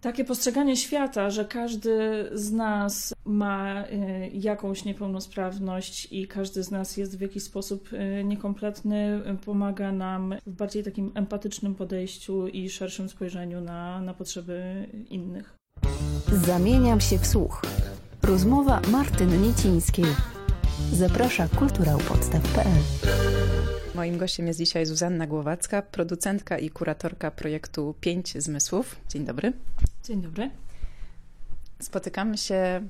Takie postrzeganie świata, że każdy z nas ma y, jakąś niepełnosprawność i każdy z nas jest w jakiś sposób y, niekompletny, pomaga nam w bardziej takim empatycznym podejściu i szerszym spojrzeniu na, na potrzeby innych. Zamieniam się w słuch. Rozmowa Martyny Niecińskiej. Zaprasza kulturałpodstaw.pl Moim gościem jest dzisiaj Zuzanna Głowacka, producentka i kuratorka projektu Pięć Zmysłów. Dzień dobry. Dzień dobry. Spotykamy się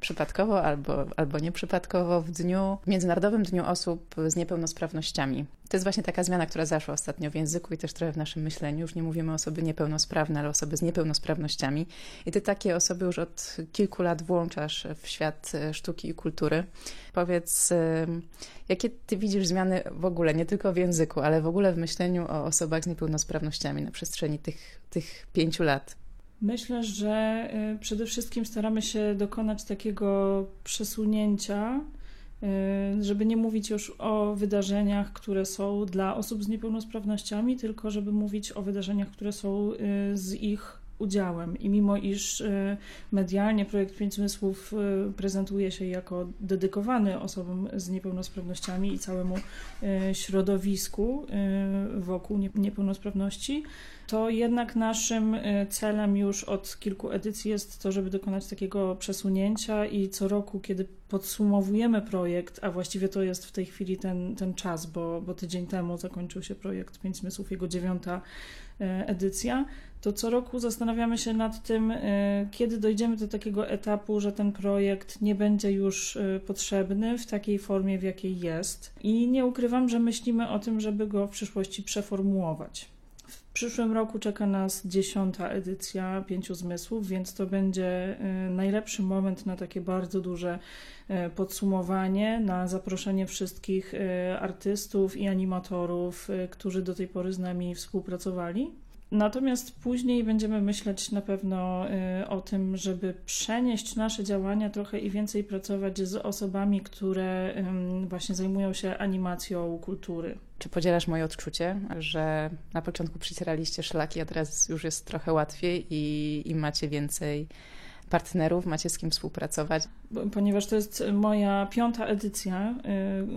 przypadkowo albo, albo nieprzypadkowo w dniu, w Międzynarodowym Dniu Osób z Niepełnosprawnościami. To jest właśnie taka zmiana, która zaszła ostatnio w języku i też trochę w naszym myśleniu. Już nie mówimy o osoby niepełnosprawne, ale osoby z niepełnosprawnościami. I ty takie osoby już od kilku lat włączasz w świat sztuki i kultury. Powiedz, jakie ty widzisz zmiany w ogóle, nie tylko w języku, ale w ogóle w myśleniu o osobach z niepełnosprawnościami na przestrzeni tych, tych pięciu lat? Myślę, że y, przede wszystkim staramy się dokonać takiego przesunięcia, y, żeby nie mówić już o wydarzeniach, które są dla osób z niepełnosprawnościami, tylko żeby mówić o wydarzeniach, które są y, z ich udziałem. I mimo iż medialnie projekt Pięć Zmysłów prezentuje się jako dedykowany osobom z niepełnosprawnościami i całemu środowisku wokół niepełnosprawności, to jednak naszym y, celem już od kilku edycji jest to, żeby dokonać takiego przesunięcia i co roku, kiedy podsumowujemy projekt, a właściwie to jest w tej chwili ten, ten czas, bo, bo tydzień temu zakończył się projekt Pięć Zmysłów, jego dziewiąta y, edycja, to co roku zastanawiamy się nad tym, y, kiedy dojdziemy do takiego etapu, że ten projekt nie będzie już potrzebny w takiej formie, w jakiej jest. I nie ukrywam, że myślimy o tym, żeby go w przyszłości przeformułować. W przyszłym roku czeka nas dziesiąta edycja Pięciu Zmysłów, więc to będzie y, najlepszy moment na takie bardzo duże y, podsumowanie, na zaproszenie wszystkich y, artystów i animatorów, którzy do tej pory z nami współpracowali. Natomiast później będziemy myśleć na pewno y, o tym, żeby przenieść nasze działania trochę i więcej pracować z osobami, które właśnie zajmują się animacją kultury. Czy podzielasz moje odczucie, że na początku przycieraliście szlaki, a teraz już jest trochę łatwiej i, i macie więcej partnerów, macie z kim współpracować? Ponieważ to jest moja piąta edycja,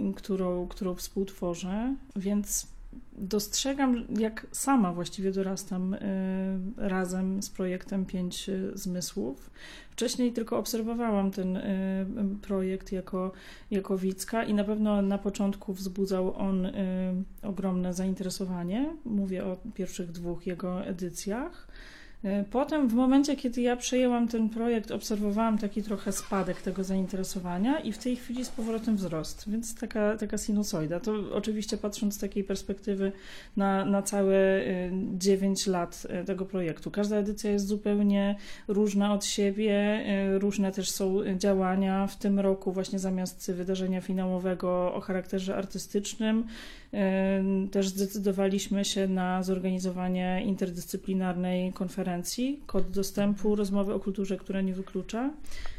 y, którą, którą współtworzę, więc dostrzegam, jak sama właściwie dorastam y, razem z projektem Pięć Zmysłów. Wcześniej tylko obserwowałam ten y, projekt jako, jako widzka i na pewno na początku wzbudzał on y, ogromne zainteresowanie. Mówię o pierwszych dwóch jego edycjach. E, potem, w momencie, kiedy ja przejęłam ten projekt, obserwowałam taki trochę spadek tego zainteresowania i w tej chwili z powrotem wzrost, więc taka, taka sinusoida. To oczywiście patrząc z takiej perspektywy na, na całe 9 e, lat e, tego projektu. Każda edycja jest zupełnie różna od siebie, różne też są działania. W tym roku właśnie zamiast wydarzenia finałowego o charakterze artystycznym, też zdecydowaliśmy się na zorganizowanie interdyscyplinarnej konferencji Kod dostępu, rozmowy o kulturze, która nie wyklucza.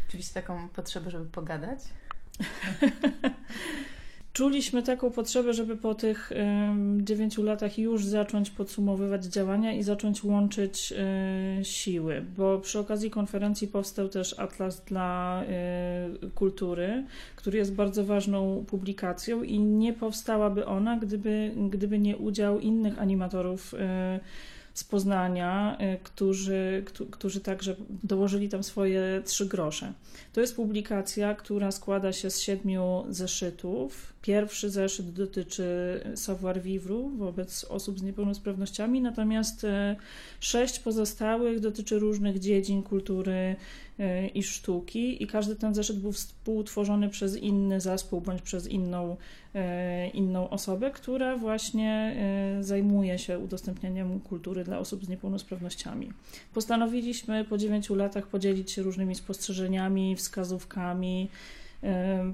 Oczywiście taką potrzebę, żeby pogadać? Czuliśmy taką potrzebę, żeby po tych dziewięciu latach już zacząć podsumowywać działania i zacząć łączyć y, siły, bo przy okazji konferencji powstał też Atlas dla y, Kultury, który jest bardzo ważną publikacją i nie powstałaby ona, gdyby, gdyby nie udział innych animatorów. Y, z Poznania, którzy, którzy także dołożyli tam swoje trzy grosze. To jest publikacja, która składa się z siedmiu zeszytów, Pierwszy zeszyt dotyczy savoir vivre wobec osób z niepełnosprawnościami, natomiast e, sześć pozostałych dotyczy różnych dziedzin kultury i sztuki i każdy ten zeszyt był współtworzony przez inny zespół bądź przez inną, e, inną osobę, która właśnie zajmuje się udostępnianiem kultury dla osób z niepełnosprawnościami. Postanowiliśmy po dziewięciu latach podzielić się różnymi spostrzeżeniami, wskazówkami,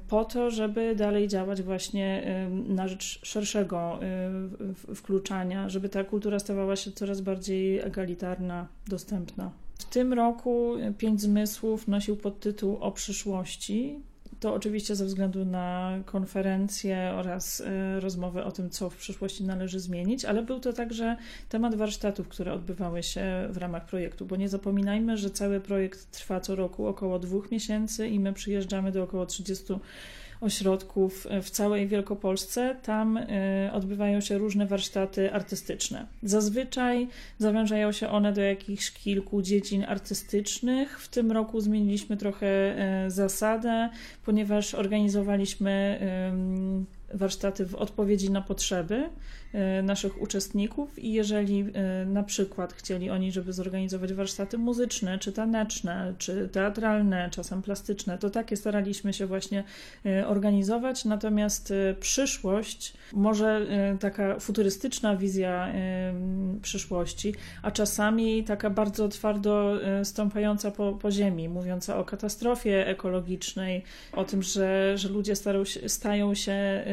po to, żeby dalej działać właśnie na rzecz szerszego wkluczania, żeby ta kultura stawała się coraz bardziej egalitarna, dostępna. Tym roku Pięć Zmysłów nosił podtytuł o przyszłości. To oczywiście ze względu na konferencje oraz y, rozmowy o tym, co w przyszłości należy zmienić, ale był to także temat warsztatów, które odbywały się w ramach projektu, bo nie zapominajmy, że cały projekt trwa co roku około dwóch miesięcy i my przyjeżdżamy do około 30 ośrodków w całej Wielkopolsce. Tam y, odbywają się różne warsztaty artystyczne. Zazwyczaj zawężają się one do jakichś kilku dziedzin artystycznych. W tym roku zmieniliśmy trochę y, zasadę, ponieważ organizowaliśmy warsztaty w odpowiedzi na potrzeby e, naszych uczestników i jeżeli e, na przykład chcieli oni, żeby zorganizować warsztaty muzyczne, czy taneczne, czy teatralne, czasem plastyczne, to takie staraliśmy się właśnie e, organizować. Natomiast przyszłość, może taka futurystyczna wizja przyszłości, a czasami taka bardzo twardo stąpająca po, po ziemi, mówiąca o katastrofie ekologicznej, o tym, że, że ludzie stają się,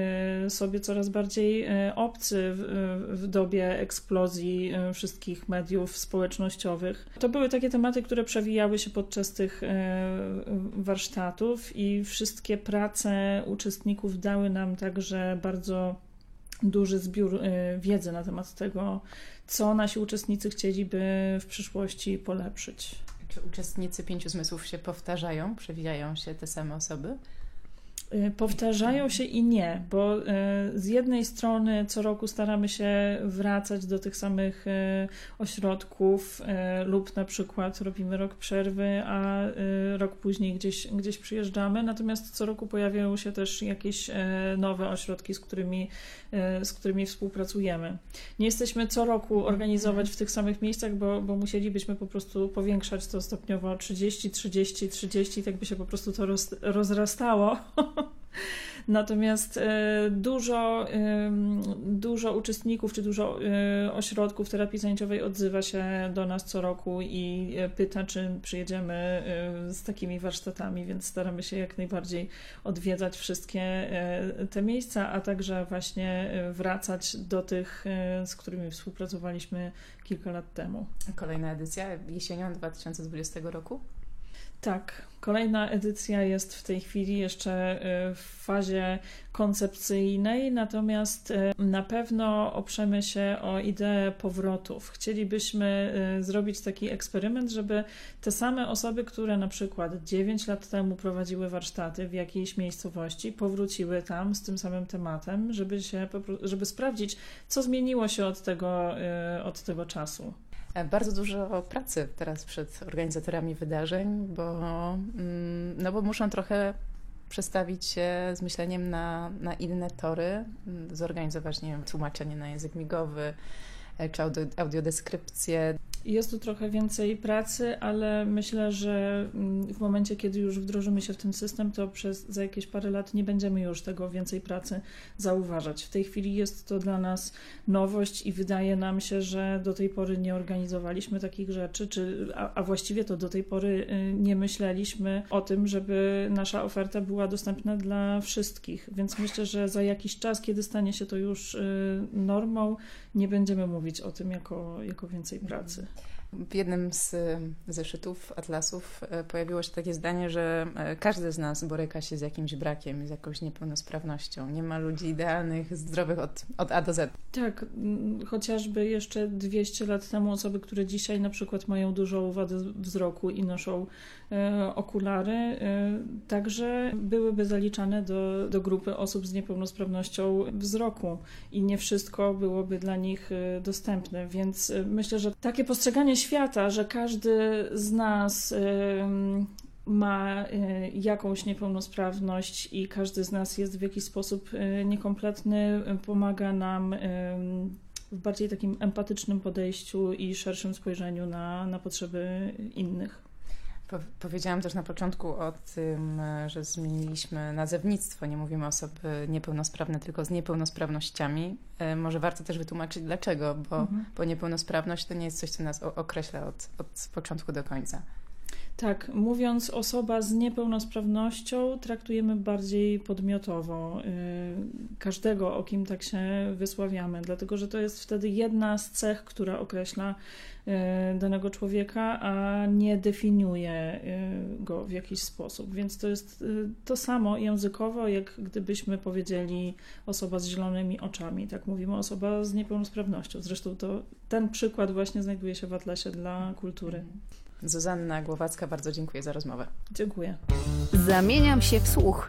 sobie coraz bardziej obcy w, dobie eksplozji y, wszystkich mediów społecznościowych. To były takie tematy, które przewijały się podczas tych warsztatów i wszystkie prace uczestników dały nam także bardzo duży zbiór wiedzy na temat tego, co nasi uczestnicy chcieliby w przyszłości polepszyć. Czy uczestnicy pięciu zmysłów się powtarzają, przewijają się te same osoby? Y, powtarzają się i nie, bo y, z jednej strony co roku staramy się wracać do tych samych y, ośrodków lub na przykład robimy rok przerwy, a rok później gdzieś, gdzieś przyjeżdżamy, natomiast co roku pojawiają się też jakieś nowe ośrodki, z którymi, z którymi współpracujemy. Nie jesteśmy co roku organizować w tych samych miejscach, bo, bo musielibyśmy po prostu powiększać to stopniowo 30, 30, 30, tak by się po prostu to roz, rozrastało. Natomiast e, dużo, dużo uczestników czy dużo e, ośrodków terapii zajęciowej odzywa się do nas co roku i e, pyta, czy przyjedziemy z takimi warsztatami, więc staramy się jak najbardziej odwiedzać wszystkie te miejsca, a także właśnie wracać do tych, z którymi współpracowaliśmy kilka lat temu. Kolejna edycja jesienią 2020 roku? Tak, kolejna edycja jest w tej chwili jeszcze y, w fazie koncepcyjnej, natomiast y, na pewno oprzemy się o ideę powrotów. Chcielibyśmy y, zrobić taki eksperyment, żeby te same osoby, które na przykład 9 lat temu prowadziły warsztaty w jakiejś miejscowości, powróciły tam z tym samym tematem, żeby, się, żeby sprawdzić, co zmieniło się od tego, od tego czasu. E, bardzo dużo pracy teraz przed organizatorami wydarzeń, bo, mm, no bo muszą trochę przestawić się z myśleniem na, na inne tory, mm, zorganizować, nie wiem, tłumaczenie na język migowy, e, czy audiodeskrypcję. Jest tu trochę więcej pracy, ale myślę, że mm, w momencie, kiedy już wdrożymy się w ten system, to przez za jakieś parę lat nie będziemy już tego więcej pracy zauważać. W tej chwili jest to dla nas nowość i wydaje nam się, że do tej pory nie organizowaliśmy takich rzeczy, czy, a, a właściwie to do tej pory y, nie myśleliśmy o tym, żeby nasza oferta była dostępna dla wszystkich. Więc myślę, że za jakiś czas, kiedy stanie się to już y, normą, nie będziemy mówić o tym jako, jako więcej pracy. W jednym z zeszytów, atlasów e, pojawiło się takie zdanie, że e, każdy z nas boryka się z jakimś brakiem, z jakąś niepełnosprawnością. Nie ma ludzi idealnych, zdrowych od, od A do Z. Tak, chociażby jeszcze 200 lat temu osoby, które dzisiaj na przykład mają dużą wadę wzroku i noszą e, okulary, e, także byłyby zaliczane do, do grupy osób z niepełnosprawnością wzroku i nie wszystko byłoby dla nich e, dostępne. Więc e, myślę, że takie postrzeganie świata, że każdy z nas ma jakąś niepełnosprawność i każdy z nas jest w jakiś sposób niekompletny, pomaga nam w bardziej takim empatycznym podejściu i szerszym spojrzeniu na, na potrzeby innych. Powiedziałam też na początku o tym, że zmieniliśmy nazewnictwo. Nie mówimy osoby niepełnosprawne, tylko z niepełnosprawnościami. E, może warto też wytłumaczyć dlaczego, bo, mhm. bo niepełnosprawność to nie jest coś, co nas określa od, od początku do końca. Tak, mówiąc osoba z niepełnosprawnością, traktujemy bardziej podmiotowo y, każdego, o kim tak się wysławiamy, dlatego że to jest wtedy jedna z cech, która określa y, danego człowieka, a nie definiuje y, go w jakiś sposób. Więc to jest to samo językowo, jak gdybyśmy powiedzieli osoba z zielonymi oczami. Tak mówimy osoba z niepełnosprawnością. Zresztą to ten przykład właśnie znajduje się w Atlasie dla kultury. Zuzanna Głowacka, bardzo dziękuję za rozmowę. Dziękuję. Zamieniam się w słuch.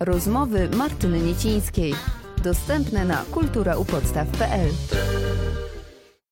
Rozmowy Martyny Niecińskiej. Dostępne na kulturaupodstaw.pl